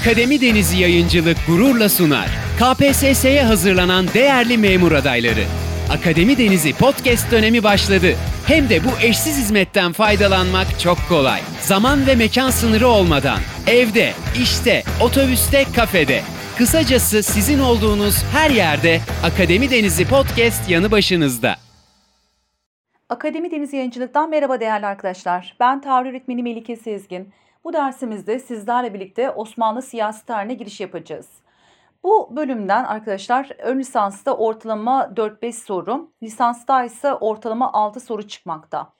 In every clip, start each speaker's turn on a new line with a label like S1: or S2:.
S1: Akademi Denizi Yayıncılık gururla sunar. KPSS'ye hazırlanan değerli memur adayları. Akademi Denizi podcast dönemi başladı. Hem de bu eşsiz hizmetten faydalanmak çok kolay. Zaman ve mekan sınırı olmadan. Evde, işte, otobüste, kafede. Kısacası sizin olduğunuz her yerde Akademi Denizi podcast yanı başınızda.
S2: Akademi Deniz Yayıncılık'tan merhaba değerli arkadaşlar. Ben tarih öğretmeni Melike Sezgin. Bu dersimizde sizlerle birlikte Osmanlı siyasi tarihine giriş yapacağız. Bu bölümden arkadaşlar ön lisansta ortalama 4-5 soru, lisansta ise ortalama 6 soru çıkmakta.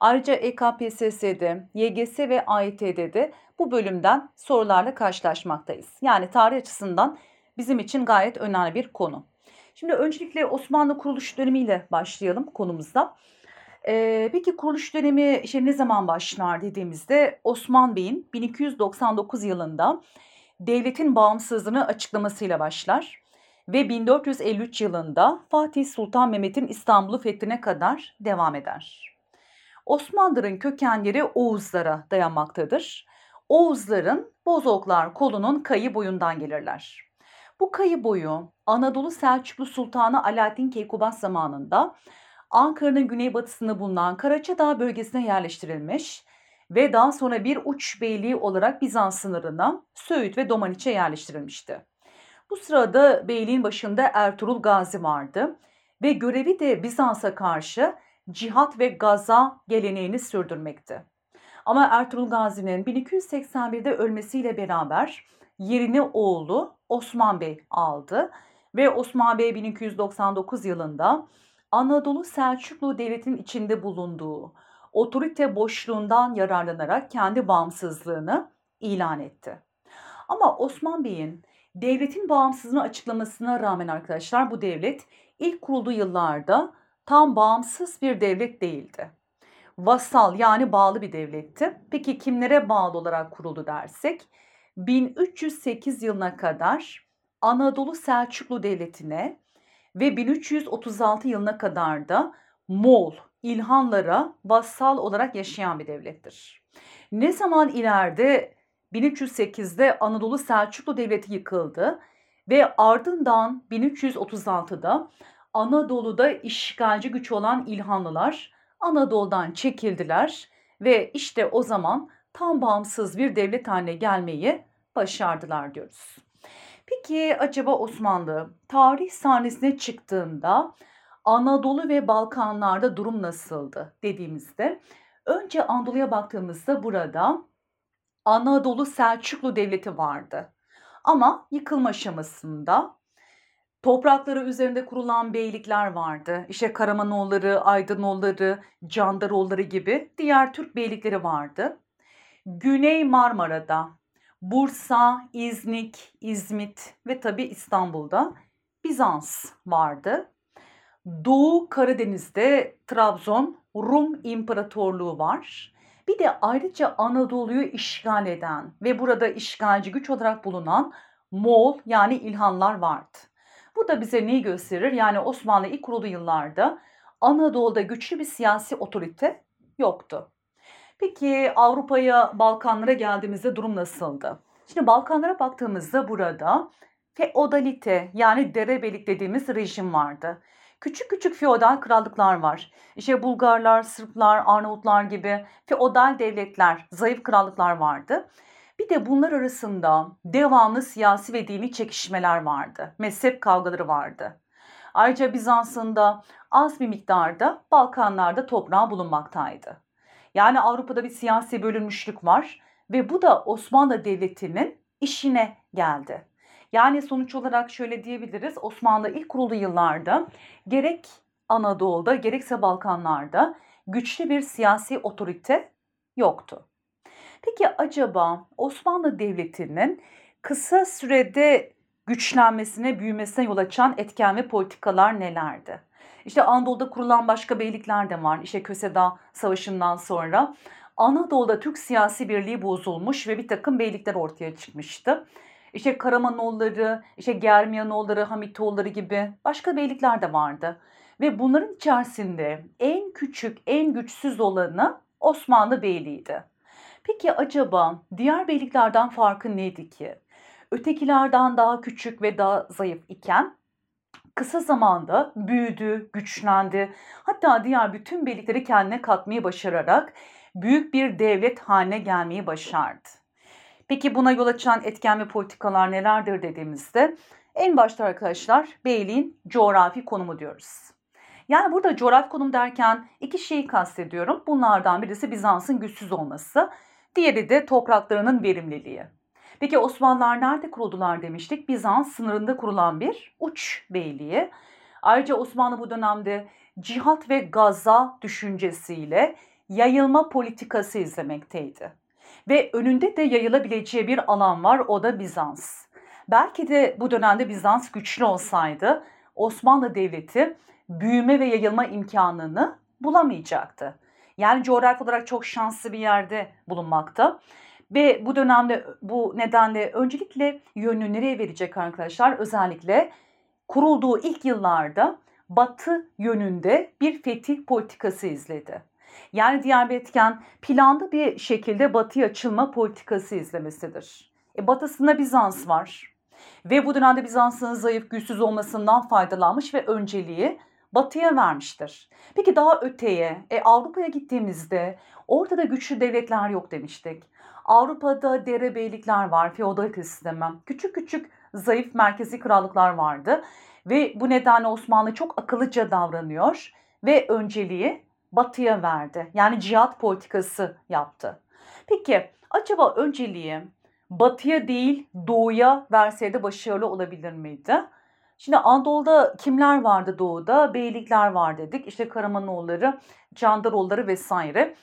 S2: Ayrıca EKPSS'de, YGS ve AYT'de de bu bölümden sorularla karşılaşmaktayız. Yani tarih açısından bizim için gayet önemli bir konu. Şimdi öncelikle Osmanlı kuruluş dönemiyle başlayalım konumuzda. Ee, peki kuruluş dönemi işte ne zaman başlar dediğimizde Osman Bey'in 1299 yılında devletin bağımsızlığını açıklamasıyla başlar ve 1453 yılında Fatih Sultan Mehmet'in İstanbul'u fethine kadar devam eder. Osmanlıların kökenleri Oğuzlara dayanmaktadır. Oğuzların Bozoklar kolunun kayı boyundan gelirler. Bu kayı boyu Anadolu Selçuklu Sultanı Alaaddin Keykubat zamanında Ankara'nın güneybatısında bulunan Karaçadağ bölgesine yerleştirilmiş ve daha sonra bir uç beyliği olarak Bizans sınırına Söğüt ve Domaniç'e yerleştirilmişti. Bu sırada beyliğin başında Ertuğrul Gazi vardı ve görevi de Bizans'a karşı cihat ve gaza geleneğini sürdürmekti. Ama Ertuğrul Gazi'nin 1281'de ölmesiyle beraber yerini oğlu Osman Bey aldı ve Osman Bey 1299 yılında Anadolu Selçuklu Devleti'nin içinde bulunduğu otorite boşluğundan yararlanarak kendi bağımsızlığını ilan etti. Ama Osman Bey'in devletin bağımsızlığını açıklamasına rağmen arkadaşlar bu devlet ilk kurulduğu yıllarda tam bağımsız bir devlet değildi. Vasal yani bağlı bir devletti. Peki kimlere bağlı olarak kuruldu dersek 1308 yılına kadar Anadolu Selçuklu Devleti'ne ve 1336 yılına kadar da Moğol İlhanlara vassal olarak yaşayan bir devlettir. Ne zaman ileride 1308'de Anadolu Selçuklu Devleti yıkıldı ve ardından 1336'da Anadolu'da işgalci güç olan İlhanlılar Anadolu'dan çekildiler ve işte o zaman tam bağımsız bir devlet haline gelmeyi başardılar diyoruz. Peki acaba Osmanlı tarih sahnesine çıktığında Anadolu ve Balkanlarda durum nasıldı dediğimizde önce Anadolu'ya baktığımızda burada Anadolu Selçuklu Devleti vardı. Ama yıkılma aşamasında toprakları üzerinde kurulan beylikler vardı. İşte Karamanoğulları, Aydınoğulları, Candaroğulları gibi diğer Türk beylikleri vardı. Güney Marmara'da Bursa, İznik, İzmit ve tabi İstanbul'da Bizans vardı. Doğu Karadeniz'de Trabzon Rum İmparatorluğu var. Bir de ayrıca Anadolu'yu işgal eden ve burada işgalci güç olarak bulunan Moğol yani İlhanlar vardı. Bu da bize neyi gösterir? Yani Osmanlı ilk kurulduğu yıllarda Anadolu'da güçlü bir siyasi otorite yoktu. Peki Avrupa'ya, Balkanlara geldiğimizde durum nasıldı? Şimdi Balkanlara baktığımızda burada feodalite yani derebelik dediğimiz rejim vardı. Küçük küçük feodal krallıklar var. İşte Bulgarlar, Sırplar, Arnavutlar gibi feodal devletler, zayıf krallıklar vardı. Bir de bunlar arasında devamlı siyasi ve dini çekişmeler vardı. Mezhep kavgaları vardı. Ayrıca Bizans'ın da az bir miktarda Balkanlarda toprağı bulunmaktaydı. Yani Avrupa'da bir siyasi bölünmüşlük var ve bu da Osmanlı Devleti'nin işine geldi. Yani sonuç olarak şöyle diyebiliriz Osmanlı ilk kurulduğu yıllarda gerek Anadolu'da gerekse Balkanlarda güçlü bir siyasi otorite yoktu. Peki acaba Osmanlı Devleti'nin kısa sürede güçlenmesine, büyümesine yol açan etken ve politikalar nelerdi? İşte Anadolu'da kurulan başka beylikler de var. İşte Köseda Savaşı'ndan sonra Anadolu'da Türk siyasi birliği bozulmuş ve bir takım beylikler ortaya çıkmıştı. İşte Karamanoğulları, işte Germiyanoğulları, Hamitoğulları gibi başka beylikler de vardı. Ve bunların içerisinde en küçük, en güçsüz olanı Osmanlı Beyliği'ydi. Peki acaba diğer beyliklerden farkı neydi ki? Ötekilerden daha küçük ve daha zayıf iken kısa zamanda büyüdü, güçlendi. Hatta diğer bütün beylikleri kendine katmayı başararak büyük bir devlet haline gelmeyi başardı. Peki buna yol açan etken ve politikalar nelerdir dediğimizde en başta arkadaşlar beyliğin coğrafi konumu diyoruz. Yani burada coğrafi konum derken iki şeyi kastediyorum. Bunlardan birisi Bizans'ın güçsüz olması, diğeri de topraklarının verimliliği. Peki Osmanlılar nerede kuruldular demiştik? Bizans sınırında kurulan bir uç beyliği. Ayrıca Osmanlı bu dönemde cihat ve gaza düşüncesiyle yayılma politikası izlemekteydi. Ve önünde de yayılabileceği bir alan var o da Bizans. Belki de bu dönemde Bizans güçlü olsaydı Osmanlı Devleti büyüme ve yayılma imkanını bulamayacaktı. Yani coğrafi olarak çok şanslı bir yerde bulunmakta. Ve bu dönemde bu nedenle öncelikle yönünü nereye verecek arkadaşlar? Özellikle kurulduğu ilk yıllarda batı yönünde bir fetih politikası izledi. Yani diğer bir etken planlı bir şekilde batıya açılma politikası izlemesidir. E, batısında Bizans var ve bu dönemde Bizans'ın zayıf güçsüz olmasından faydalanmış ve önceliği batıya vermiştir. Peki daha öteye e, Avrupa'ya gittiğimizde ortada güçlü devletler yok demiştik. Avrupa'da derebeylikler var, feodal sistemi. Küçük küçük zayıf merkezi krallıklar vardı ve bu nedenle Osmanlı çok akıllıca davranıyor ve önceliği batıya verdi. Yani cihat politikası yaptı. Peki acaba önceliği batıya değil doğuya verseydi başarılı olabilir miydi? Şimdi Anadolu'da kimler vardı doğuda? Beylikler var dedik. İşte Karamanoğulları, Candaroğulları vesaire.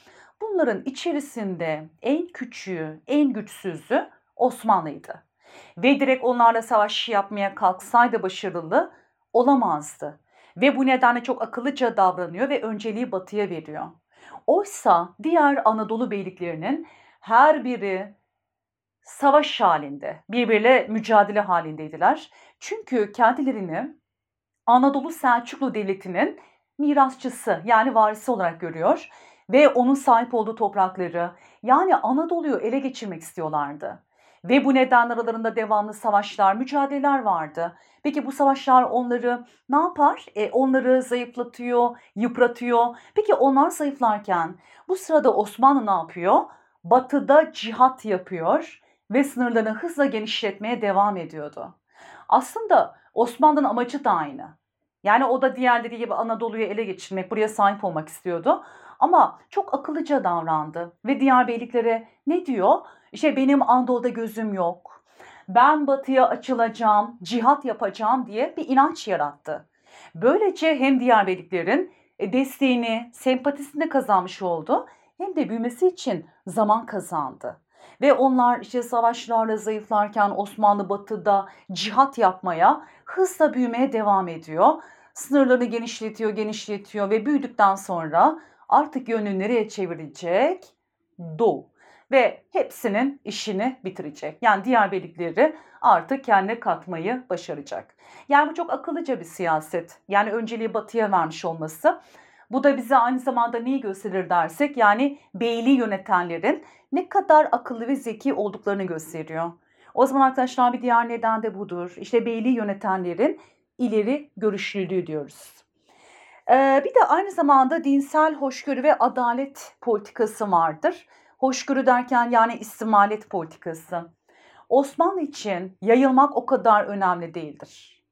S2: Bunların içerisinde en küçüğü, en güçsüzü Osmanlı'ydı. Ve direkt onlarla savaş yapmaya kalksaydı başarılı olamazdı. Ve bu nedenle çok akıllıca davranıyor ve önceliği batıya veriyor. Oysa diğer Anadolu beyliklerinin her biri savaş halinde, birbiriyle mücadele halindeydiler. Çünkü kendilerini Anadolu Selçuklu Devleti'nin mirasçısı yani varisi olarak görüyor ve onun sahip olduğu toprakları yani Anadolu'yu ele geçirmek istiyorlardı. Ve bu neden aralarında devamlı savaşlar, mücadeleler vardı. Peki bu savaşlar onları ne yapar? E, onları zayıflatıyor, yıpratıyor. Peki onlar zayıflarken bu sırada Osmanlı ne yapıyor? Batıda cihat yapıyor ve sınırlarını hızla genişletmeye devam ediyordu. Aslında Osmanlı'nın amacı da aynı. Yani o da diğerleri gibi Anadolu'yu ele geçirmek, buraya sahip olmak istiyordu. Ama çok akıllıca davrandı ve diğer beyliklere ne diyor? İşte benim Anadolu'da gözüm yok. Ben batıya açılacağım, cihat yapacağım diye bir inanç yarattı. Böylece hem diğer beyliklerin e, desteğini, sempatisini kazanmış oldu hem de büyümesi için zaman kazandı. Ve onlar işte savaşlarla zayıflarken Osmanlı batıda cihat yapmaya, hızla büyümeye devam ediyor. Sınırlarını genişletiyor, genişletiyor ve büyüdükten sonra artık yönünü nereye çevirecek? Doğu. Ve hepsinin işini bitirecek. Yani diğer beylikleri artık kendine katmayı başaracak. Yani bu çok akıllıca bir siyaset. Yani önceliği batıya vermiş olması. Bu da bize aynı zamanda neyi gösterir dersek yani beyliği yönetenlerin ne kadar akıllı ve zeki olduklarını gösteriyor. O zaman arkadaşlar bir diğer neden de budur. İşte beyliği yönetenlerin ileri görüşlülüğü diyoruz. Ee, bir de aynı zamanda dinsel hoşgörü ve adalet politikası vardır. Hoşgörü derken yani istimalet politikası. Osmanlı için yayılmak o kadar önemli değildir.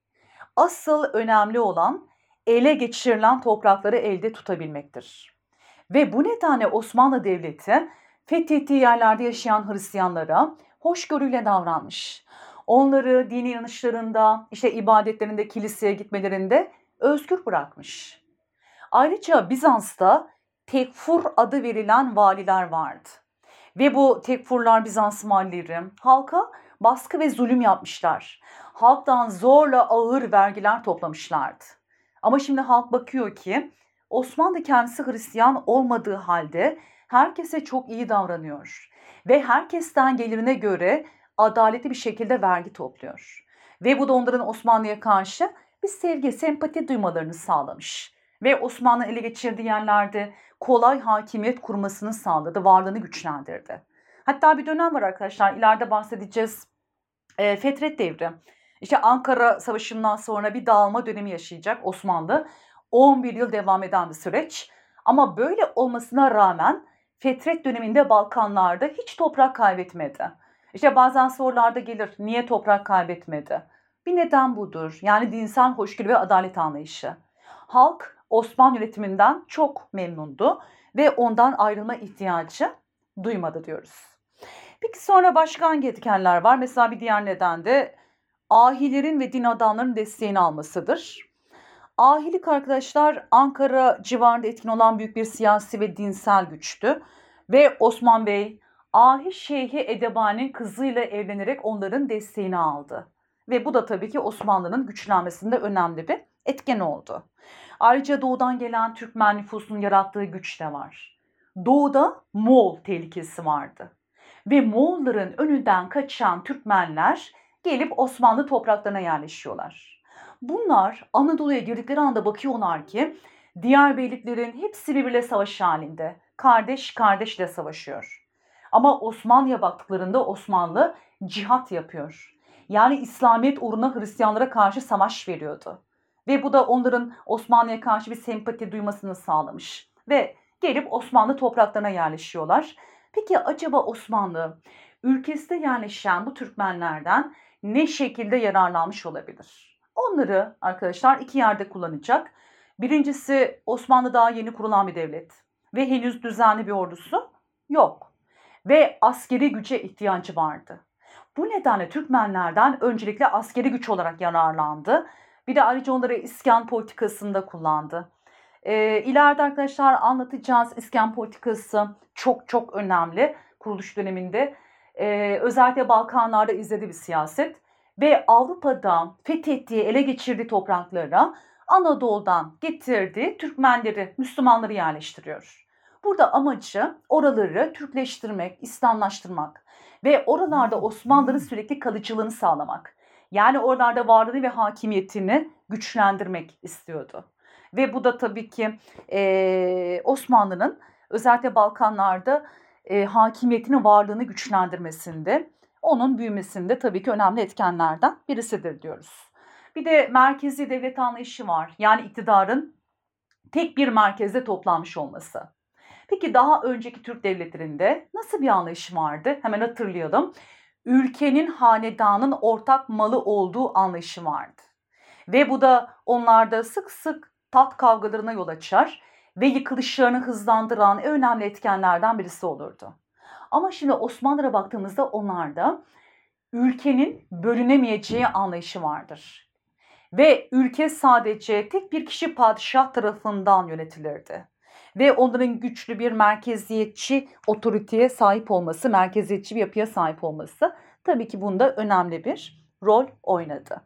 S2: Asıl önemli olan ele geçirilen toprakları elde tutabilmektir. Ve bu nedenle Osmanlı Devleti fethettiği yerlerde yaşayan Hristiyanlara hoşgörüyle davranmış. Onları dini inanışlarında, işte ibadetlerinde, kiliseye gitmelerinde özgür bırakmış. Ayrıca Bizans'ta tekfur adı verilen valiler vardı. Ve bu tekfurlar Bizans valileri halka baskı ve zulüm yapmışlar. Halktan zorla ağır vergiler toplamışlardı. Ama şimdi halk bakıyor ki Osmanlı kendisi Hristiyan olmadığı halde herkese çok iyi davranıyor. Ve herkesten gelirine göre adaletli bir şekilde vergi topluyor. Ve bu da onların Osmanlı'ya karşı bir sevgi, sempati duymalarını sağlamış. Ve Osmanlı ele geçirdiği yerlerde kolay hakimiyet kurmasını sağladı, varlığını güçlendirdi. Hatta bir dönem var arkadaşlar ileride bahsedeceğiz. E, Fetret devri. İşte Ankara Savaşı'ndan sonra bir dağılma dönemi yaşayacak Osmanlı. 11 yıl devam eden bir süreç. Ama böyle olmasına rağmen Fetret döneminde Balkanlarda hiç toprak kaybetmedi. İşte bazen sorularda gelir niye toprak kaybetmedi? Bir neden budur. Yani dinsel hoşgörü ve adalet anlayışı. Halk Osmanlı yönetiminden çok memnundu ve ondan ayrılma ihtiyacı duymadı diyoruz. Peki sonra başka hangi etkenler var? Mesela bir diğer neden de ahilerin ve din adamlarının desteğini almasıdır. Ahilik arkadaşlar Ankara civarında etkin olan büyük bir siyasi ve dinsel güçtü. Ve Osman Bey Ahi Şeyhi Edebani'nin kızıyla evlenerek onların desteğini aldı. Ve bu da tabii ki Osmanlı'nın güçlenmesinde önemli bir etken oldu. Ayrıca doğudan gelen Türkmen nüfusunun yarattığı güç de var. Doğuda Moğol tehlikesi vardı. Ve Moğolların önünden kaçan Türkmenler gelip Osmanlı topraklarına yerleşiyorlar. Bunlar Anadolu'ya girdikleri anda bakıyorlar ki diğer beyliklerin hepsi birbirle savaş halinde. Kardeş kardeşle savaşıyor. Ama Osmanlı'ya baktıklarında Osmanlı cihat yapıyor. Yani İslamiyet uğruna Hristiyanlara karşı savaş veriyordu. Ve bu da onların Osmanlı'ya karşı bir sempati duymasını sağlamış. Ve gelip Osmanlı topraklarına yerleşiyorlar. Peki acaba Osmanlı ülkesinde yerleşen bu Türkmenlerden ne şekilde yararlanmış olabilir? Onları arkadaşlar iki yerde kullanacak. Birincisi Osmanlı daha yeni kurulan bir devlet ve henüz düzenli bir ordusu yok ve askeri güce ihtiyacı vardı. Bu nedenle Türkmenlerden öncelikle askeri güç olarak yararlandı. Bir de ayrıca onları iskan politikasında kullandı. E, ileride arkadaşlar anlatacağız iskan politikası çok çok önemli kuruluş döneminde. E, özellikle Balkanlarda izlediği bir siyaset ve Avrupa'da fethettiği, ele geçirdiği topraklara Anadolu'dan getirdiği Türkmenleri, Müslümanları yerleştiriyor. Burada amacı oraları Türkleştirmek, İslamlaştırmak ve oralarda Osmanlıların sürekli kalıcılığını sağlamak. Yani oralarda varlığını ve hakimiyetini güçlendirmek istiyordu. Ve bu da tabii ki e, Osmanlı'nın özellikle Balkanlarda e, hakimiyetinin varlığını güçlendirmesinde, onun büyümesinde tabii ki önemli etkenlerden birisidir diyoruz. Bir de merkezi devlet anlayışı var. Yani iktidarın tek bir merkezde toplanmış olması. Peki daha önceki Türk devletlerinde nasıl bir anlayış vardı? Hemen hatırlayalım. Ülkenin hanedanın ortak malı olduğu anlayışı vardı. Ve bu da onlarda sık sık tat kavgalarına yol açar ve yıkılışlarını hızlandıran önemli etkenlerden birisi olurdu. Ama şimdi Osmanlılara baktığımızda onlarda ülkenin bölünemeyeceği anlayışı vardır. Ve ülke sadece tek bir kişi padişah tarafından yönetilirdi. Ve onların güçlü bir merkeziyetçi otoriteye sahip olması, merkeziyetçi bir yapıya sahip olması tabii ki bunda önemli bir rol oynadı.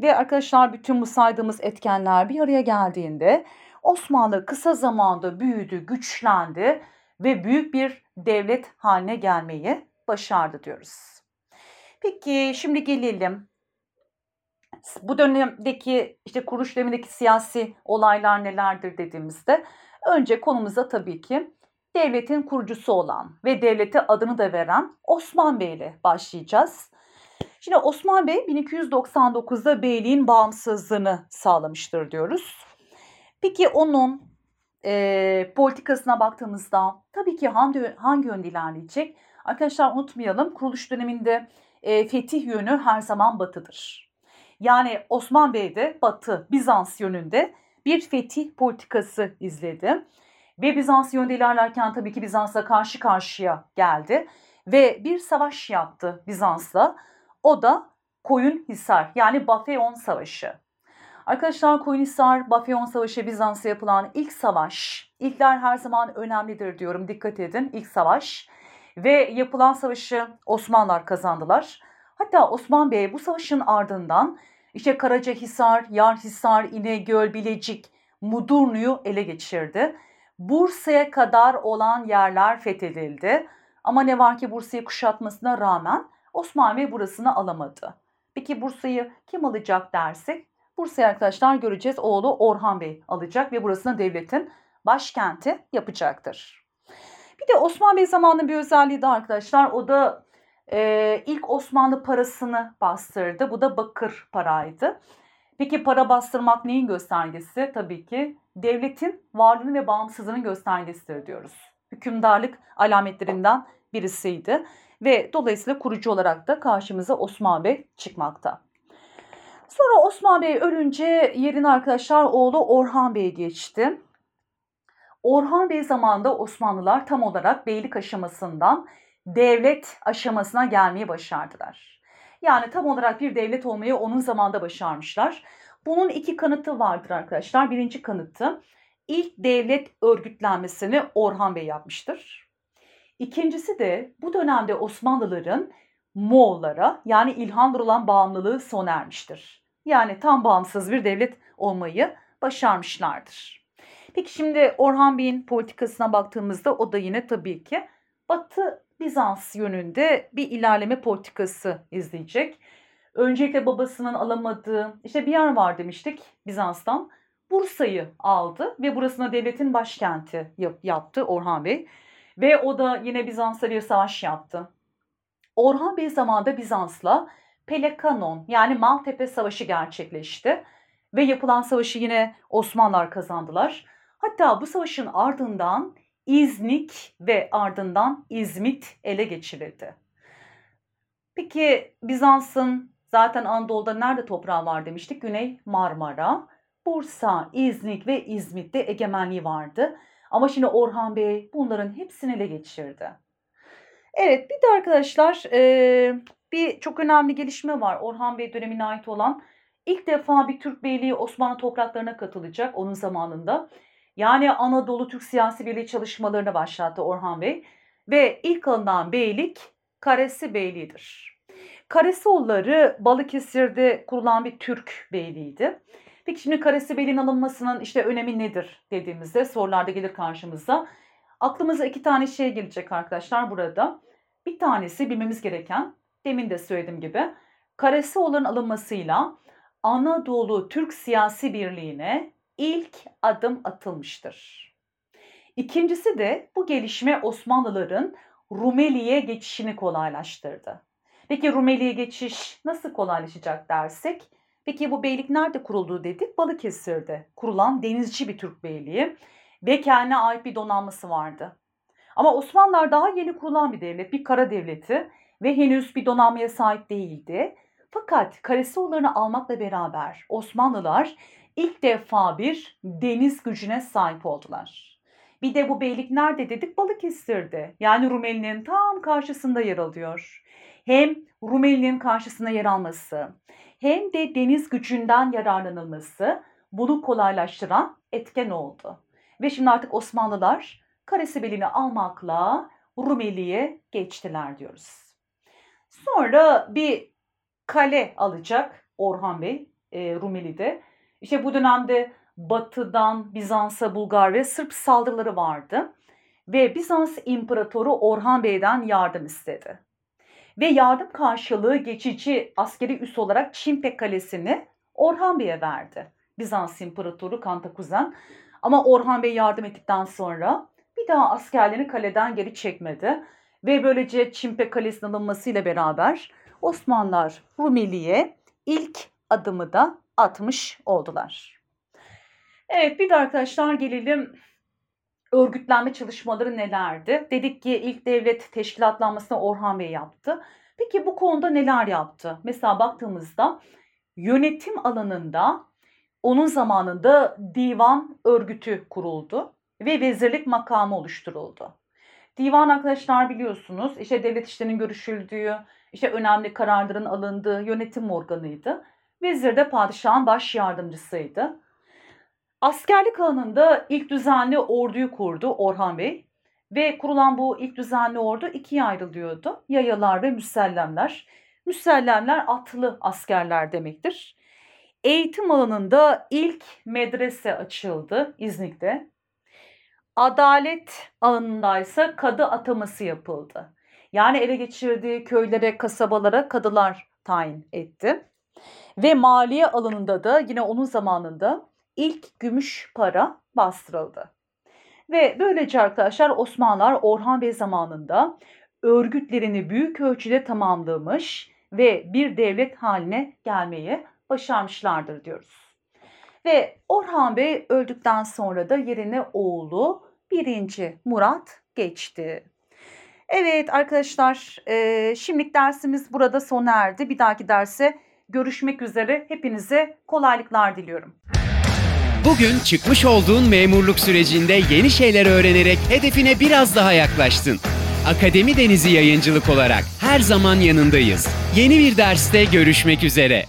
S2: Ve arkadaşlar bütün bu saydığımız etkenler bir araya geldiğinde Osmanlı kısa zamanda büyüdü, güçlendi ve büyük bir devlet haline gelmeyi başardı diyoruz. Peki şimdi gelelim bu dönemdeki işte kuruluş dönemindeki siyasi olaylar nelerdir dediğimizde önce konumuza tabii ki devletin kurucusu olan ve devlete adını da veren Osman Bey ile başlayacağız. Şimdi Osman Bey 1299'da beyliğin bağımsızlığını sağlamıştır diyoruz. Peki onun e, politikasına baktığımızda tabii ki hangi, hangi yönde ilerleyecek? Arkadaşlar unutmayalım kuruluş döneminde e, fetih yönü her zaman batıdır. Yani Osman Bey de batı Bizans yönünde bir fetih politikası izledi. Ve Bizans yönünde ilerlerken tabii ki Bizans'la karşı karşıya geldi. Ve bir savaş yaptı Bizans'la. O da Koyunhisar yani Bafeon Savaşı. Arkadaşlar Koyunhisar, Bafeon Savaşı Bizans'a yapılan ilk savaş. İlkler her zaman önemlidir diyorum dikkat edin ilk savaş. Ve yapılan savaşı Osmanlılar kazandılar. Hatta Osman Bey bu savaşın ardından işte Karacahisar, Yarhisar, İnegöl, Bilecik, Mudurnu'yu ele geçirdi. Bursa'ya kadar olan yerler fethedildi. Ama ne var ki Bursa'yı kuşatmasına rağmen Osman Bey burasını alamadı. Peki Bursa'yı kim alacak dersek Bursa'yı arkadaşlar göreceğiz. Oğlu Orhan Bey alacak ve burasını devletin başkenti yapacaktır. Bir de Osman Bey zamanının bir özelliği de arkadaşlar o da e, ilk Osmanlı parasını bastırdı. Bu da bakır paraydı. Peki para bastırmak neyin göstergesi? Tabii ki devletin varlığını ve bağımsızlığının göstergesidir diyoruz. Hükümdarlık alametlerinden birisiydi ve dolayısıyla kurucu olarak da karşımıza Osman Bey çıkmakta. Sonra Osman Bey ölünce yerine arkadaşlar oğlu Orhan Bey geçti. Orhan Bey zamanında Osmanlılar tam olarak beylik aşamasından devlet aşamasına gelmeyi başardılar. Yani tam olarak bir devlet olmayı onun zamanda başarmışlar. Bunun iki kanıtı vardır arkadaşlar. Birinci kanıtı ilk devlet örgütlenmesini Orhan Bey yapmıştır. İkincisi de bu dönemde Osmanlıların Moğollara yani İlhanlar olan bağımlılığı sona ermiştir. Yani tam bağımsız bir devlet olmayı başarmışlardır. Peki şimdi Orhan Bey'in politikasına baktığımızda o da yine tabii ki Batı Bizans yönünde bir ilerleme politikası izleyecek. Öncelikle babasının alamadığı işte bir yer var demiştik Bizans'tan. Bursa'yı aldı ve burasına devletin başkenti yaptı Orhan Bey. Ve o da yine Bizans'la bir savaş yaptı. Orhan Bey zamanında Bizans'la Pelekanon yani Maltepe Savaşı gerçekleşti. Ve yapılan savaşı yine Osmanlılar kazandılar. Hatta bu savaşın ardından İznik ve ardından İzmit ele geçirildi. Peki Bizans'ın zaten Anadolu'da nerede toprağı var demiştik? Güney Marmara, Bursa, İznik ve İzmit'te egemenliği vardı. Ama şimdi Orhan Bey bunların hepsini ele geçirdi. Evet bir de arkadaşlar bir çok önemli gelişme var Orhan Bey dönemine ait olan. İlk defa bir Türk beyliği Osmanlı topraklarına katılacak onun zamanında. Yani Anadolu Türk Siyasi Birliği çalışmalarını başlattı Orhan Bey. Ve ilk alınan beylik Karesi Beyliği'dir. Karesioğulları Balıkesir'de kurulan bir Türk beyliğiydi. Peki şimdi Karesi Beyliğin alınmasının işte önemi nedir dediğimizde sorularda gelir karşımıza. Aklımıza iki tane şey gelecek arkadaşlar burada. Bir tanesi bilmemiz gereken, demin de söylediğim gibi, Karasioğulların alınmasıyla Anadolu Türk Siyasi Birliği'ne ilk adım atılmıştır. İkincisi de bu gelişme Osmanlıların Rumeli'ye geçişini kolaylaştırdı. Peki Rumeli'ye geçiş nasıl kolaylaşacak dersek? Peki bu beylik nerede kuruldu dedik? Balıkesir'de kurulan denizci bir Türk beyliği ve kendine ait bir donanması vardı. Ama Osmanlılar daha yeni kurulan bir devlet, bir kara devleti ve henüz bir donanmaya sahip değildi. Fakat Karasioğullarını almakla beraber Osmanlılar ilk defa bir deniz gücüne sahip oldular. Bir de bu beylik nerede dedik? Balıkesir'de. Yani Rumeli'nin tam karşısında yer alıyor. Hem Rumeli'nin karşısında yer alması hem de deniz gücünden yararlanılması bunu kolaylaştıran etken oldu. Ve şimdi artık Osmanlılar Karesibelini almakla Rumeli'ye geçtiler diyoruz. Sonra bir kale alacak Orhan Bey e, Rumeli'de. İşte bu dönemde batıdan Bizans'a Bulgar ve Sırp saldırıları vardı. Ve Bizans İmparatoru Orhan Bey'den yardım istedi. Ve yardım karşılığı geçici askeri üs olarak Çimpe Kalesi'ni Orhan Bey'e verdi. Bizans İmparatoru Kantakuzen. Ama Orhan Bey yardım ettikten sonra bir daha askerlerini kaleden geri çekmedi. Ve böylece Çimpe Kalesi'nin alınmasıyla beraber Osmanlılar Rumeli'ye ilk adımı da atmış oldular. Evet bir de arkadaşlar gelelim örgütlenme çalışmaları nelerdi? Dedik ki ilk devlet teşkilatlanmasını Orhan Bey yaptı. Peki bu konuda neler yaptı? Mesela baktığımızda yönetim alanında onun zamanında divan örgütü kuruldu ve vezirlik makamı oluşturuldu. Divan arkadaşlar biliyorsunuz işte devlet işlerinin görüşüldüğü, işte önemli kararların alındığı yönetim organıydı. Vezir de padişahın baş yardımcısıydı. Askerlik alanında ilk düzenli orduyu kurdu Orhan Bey. Ve kurulan bu ilk düzenli ordu ikiye ayrılıyordu. Yayalar ve müsellemler. Müsellemler atlı askerler demektir. Eğitim alanında ilk medrese açıldı İznik'te. Adalet alanında ise kadı ataması yapıldı. Yani ele geçirdiği köylere, kasabalara kadılar tayin etti. Ve maliye alanında da yine onun zamanında ilk gümüş para bastırıldı. Ve böylece arkadaşlar Osmanlılar Orhan Bey zamanında örgütlerini büyük ölçüde tamamlamış ve bir devlet haline gelmeyi başarmışlardır diyoruz. Ve Orhan Bey öldükten sonra da yerine oğlu 1. Murat geçti. Evet arkadaşlar e, şimdilik dersimiz burada sona erdi. Bir dahaki derse görüşmek üzere. Hepinize kolaylıklar diliyorum.
S1: Bugün çıkmış olduğun memurluk sürecinde yeni şeyler öğrenerek hedefine biraz daha yaklaştın. Akademi Denizi Yayıncılık olarak her zaman yanındayız. Yeni bir derste görüşmek üzere.